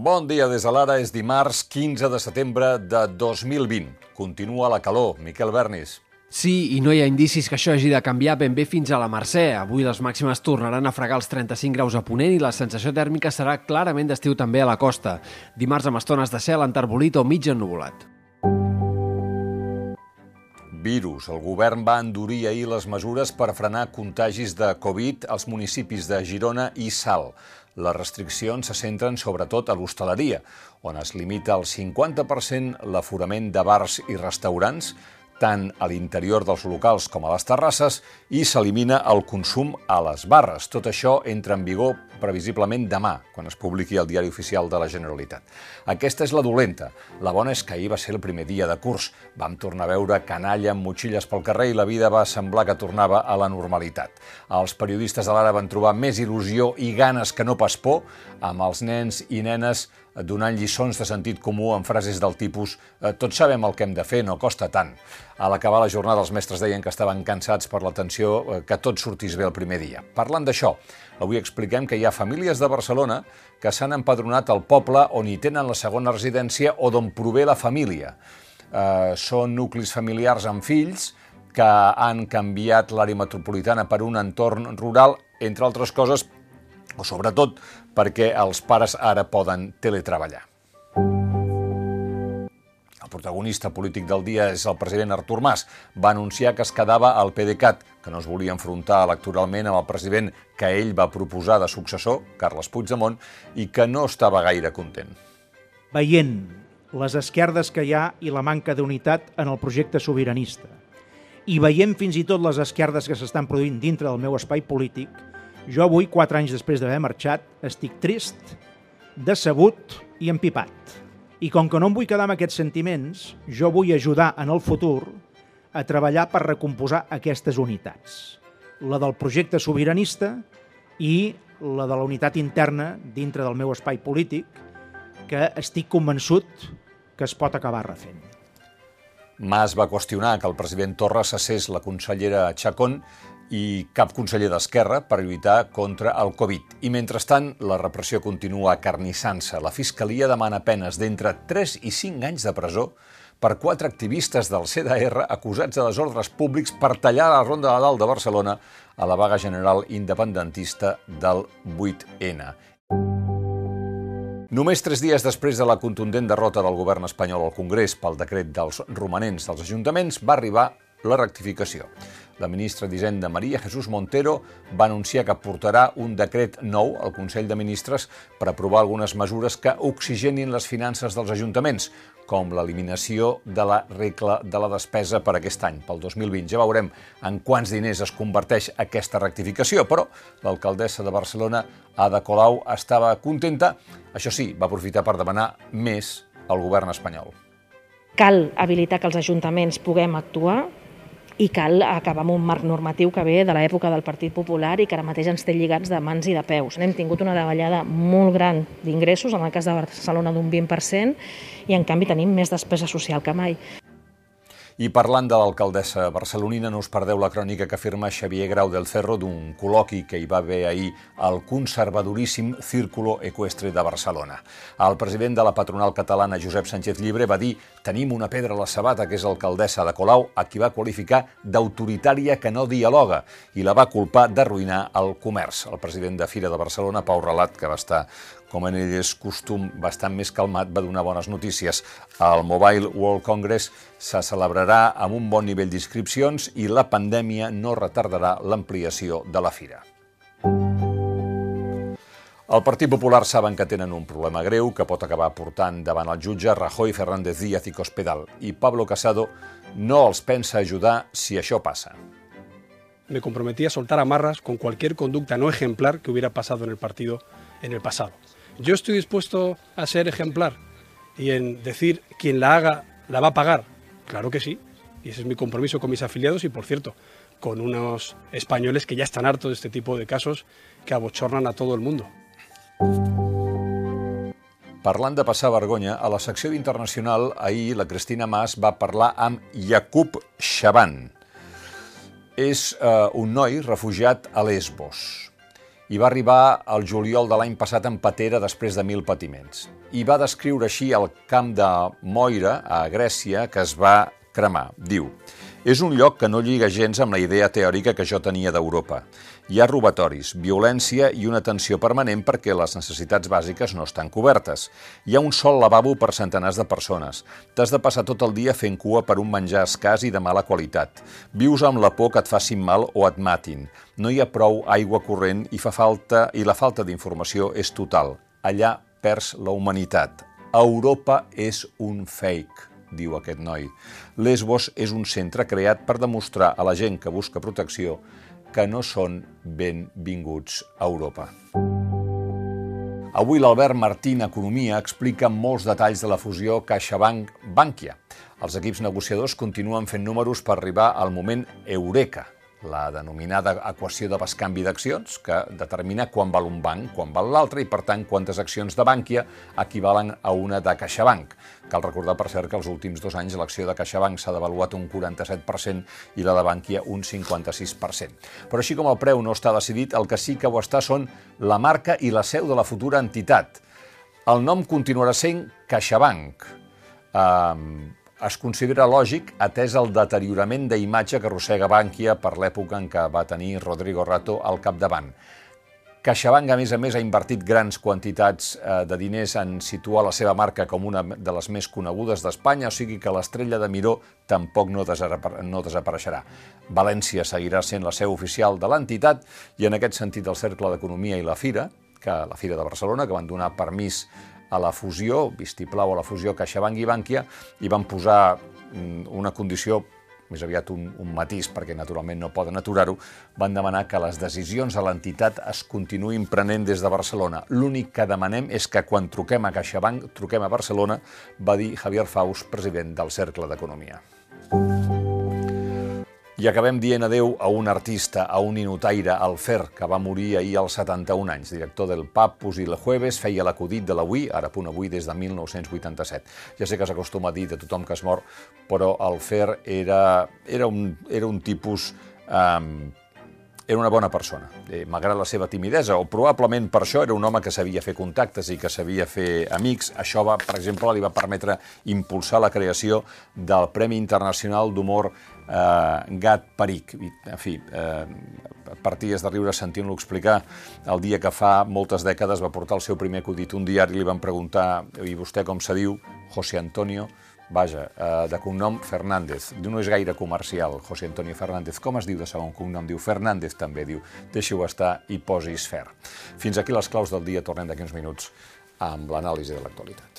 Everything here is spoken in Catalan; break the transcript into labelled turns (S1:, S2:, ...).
S1: Bon dia des de l'ara, és dimarts 15 de setembre de 2020. Continua la calor. Miquel Bernis.
S2: Sí, i no hi ha indicis que això hagi de canviar ben bé fins a la Mercè. Avui les màximes tornaran a fregar els 35 graus a Ponent i la sensació tèrmica serà clarament d'estiu també a la costa. Dimarts amb estones de cel enterbolit o mig ennuvolat.
S1: Virus. El govern va endurir ahir les mesures per frenar contagis de Covid als municipis de Girona i Sal. Les restriccions se centren sobretot a l'hostaleria, on es limita al 50% l'aforament de bars i restaurants, tant a l'interior dels locals com a les terrasses i s'elimina el consum a les barres. Tot això entra en vigor previsiblement demà, quan es publiqui el diari oficial de la Generalitat. Aquesta és la dolenta. La bona és que ahir va ser el primer dia de curs. Vam tornar a veure canalla amb motxilles pel carrer i la vida va semblar que tornava a la normalitat. Els periodistes de l'ara van trobar més il·lusió i ganes que no pas por amb els nens i nenes donant lliçons de sentit comú amb frases del tipus eh, «tots sabem el que hem de fer, no costa tant». A l'acabar la jornada els mestres deien que estaven cansats per l'atenció eh, que tot sortís bé el primer dia. Parlant d'això, avui expliquem que hi ha famílies de Barcelona que s'han empadronat al poble on hi tenen la segona residència o d'on prové la família. Eh, són nuclis familiars amb fills que han canviat l'àrea metropolitana per un entorn rural, entre altres coses, o sobretot perquè els pares ara poden teletreballar. El protagonista polític del dia és el president Artur Mas. Va anunciar que es quedava al PDeCAT, que no es volia enfrontar electoralment amb el president que ell va proposar de successor, Carles Puigdemont, i que no estava gaire content.
S3: Veient les esquerdes que hi ha i la manca d'unitat en el projecte sobiranista, i veient fins i tot les esquerdes que s'estan produint dintre del meu espai polític, jo avui, quatre anys després d'haver marxat, estic trist, decebut i empipat. I com que no em vull quedar amb aquests sentiments, jo vull ajudar en el futur a treballar per recomposar aquestes unitats. La del projecte sobiranista i la de la unitat interna dintre del meu espai polític, que estic convençut que es pot acabar refent.
S1: Mas va qüestionar que el president Torra cessés la consellera Chacón i cap conseller d'Esquerra per lluitar contra el Covid. I mentrestant, la repressió continua acarnissant-se. La Fiscalia demana penes d'entre 3 i 5 anys de presó per quatre activistes del CDR acusats de desordres públics per tallar la Ronda de Dalt de Barcelona a la vaga general independentista del 8N. Només tres dies després de la contundent derrota del govern espanyol al Congrés pel decret dels romanents dels ajuntaments, va arribar la rectificació. La ministra d'Hisenda Maria Jesús Montero va anunciar que portarà un decret nou al Consell de Ministres per aprovar algunes mesures que oxigenin les finances dels ajuntaments, com l'eliminació de la regla de la despesa per aquest any, pel 2020. Ja veurem en quants diners es converteix aquesta rectificació, però l'alcaldessa de Barcelona, Ada Colau, estava contenta. Això sí, va aprofitar per demanar més al govern espanyol.
S4: Cal habilitar que els ajuntaments puguem actuar, i cal acabar amb un marc normatiu que ve de l'època del Partit Popular i que ara mateix ens té lligats de mans i de peus. Hem tingut una davallada molt gran d'ingressos, en el cas de Barcelona d'un 20%, i en canvi tenim més despesa social que mai.
S1: I parlant de l'alcaldessa barcelonina, no us perdeu la crònica que afirma Xavier Grau del Cerro d'un col·loqui que hi va haver ahir al conservadoríssim Círculo Equestre de Barcelona. El president de la patronal catalana, Josep Sánchez Llibre, va dir tenim una pedra a la sabata, que és l'alcaldessa de Colau, a qui va qualificar d'autoritària que no dialoga i la va culpar d'arruïnar el comerç. El president de Fira de Barcelona, Pau Relat, que va estar com en ell és costum, bastant més calmat, va donar bones notícies. El Mobile World Congress se celebrarà amb un bon nivell d'inscripcions i la pandèmia no retardarà l'ampliació de la fira. El Partit Popular saben que tenen un problema greu que pot acabar portant davant el jutge Rajoy, Fernández Díaz i Cospedal. I Pablo Casado no els pensa ajudar si això passa.
S5: Me comprometí a soltar amarras con cualquier conducta no ejemplar que hubiera pasado en el partido en el pasado. Yo estoy dispuesto a ser ejemplar y en decir quien la haga la va a pagar. Claro que sí. Y ese es mi compromiso con mis afiliados y, por cierto, con unos españoles que ya están hartos de este tipo de casos que abochornan a todo el mundo.
S1: Parlant de passar vergonya, a la secció d'internacional ahir la Cristina Mas va parlar amb Jakub Shaban. És eh, un noi refugiat a Lesbos i va arribar al juliol de l'any passat en patera després de mil patiments. I va descriure així el camp de Moira, a Grècia, que es va cremar. Diu, és un lloc que no lliga gens amb la idea teòrica que jo tenia d'Europa. Hi ha robatoris, violència i una tensió permanent perquè les necessitats bàsiques no estan cobertes. Hi ha un sol lavabo per centenars de persones. T'has de passar tot el dia fent cua per un menjar escàs i de mala qualitat. Vius amb la por que et facin mal o et matin. No hi ha prou aigua corrent i fa falta i la falta d'informació és total. Allà perds la humanitat. Europa és un fake diu aquest noi. Lesbos és un centre creat per demostrar a la gent que busca protecció que no són benvinguts a Europa. Avui l'Albert Martín Economia explica molts detalls de la fusió CaixaBank-Bankia. Els equips negociadors continuen fent números per arribar al moment Eureka, la denominada equació de bescanvi d'accions, que determina quan val un banc, quan val l'altre, i per tant quantes accions de Bànquia equivalen a una de CaixaBank. Cal recordar, per cert, que els últims dos anys l'acció de CaixaBank s'ha devaluat un 47% i la de Bànquia un 56%. Però així com el preu no està decidit, el que sí que ho està són la marca i la seu de la futura entitat. El nom continuarà sent CaixaBank. Um, es considera lògic atès el deteriorament d'imatge que arrossega Bànquia per l'època en què va tenir Rodrigo Rato al capdavant. CaixaBank, a més a més, ha invertit grans quantitats eh, de diners en situar la seva marca com una de les més conegudes d'Espanya, o sigui que l'estrella de Miró tampoc no, no desapareixerà. València seguirà sent la seu oficial de l'entitat i en aquest sentit el Cercle d'Economia i la Fira, que la Fira de Barcelona, que van donar permís a la fusió, vistiplau a la fusió CaixaBank i Bànquia, i van posar mm, una condició més aviat un, un matís, perquè naturalment no poden aturar-ho, van demanar que les decisions a l'entitat es continuïn prenent des de Barcelona. L'únic que demanem és que quan truquem a CaixaBank, truquem a Barcelona, va dir Javier Faus, president del Cercle d'Economia. I acabem dient adeu a un artista, a un inotaire, el Fer, que va morir ahir als 71 anys. Director del Papus i el Jueves, feia l'acudit de l'avui, ara punt avui, des de 1987. Ja sé que s'acostuma a dir de tothom que es mor, però el Fer era, era, un, era un tipus... Um, era una bona persona, eh, malgrat la seva timidesa, o probablement per això era un home que sabia fer contactes i que sabia fer amics. Això, va, per exemple, li va permetre impulsar la creació del Premi Internacional d'Humor eh, Gat Peric. En fi, eh, parties de riure sentint-lo explicar el dia que fa moltes dècades va portar el seu primer acudit un diari li van preguntar i vostè com se diu? José Antonio vaja, eh, de cognom Fernández. No és gaire comercial, José Antonio Fernández. Com es diu de segon cognom? Diu Fernández també, diu deixi-ho estar i posis fer. Fins aquí les claus del dia, tornem d'aquí uns minuts amb l'anàlisi de l'actualitat.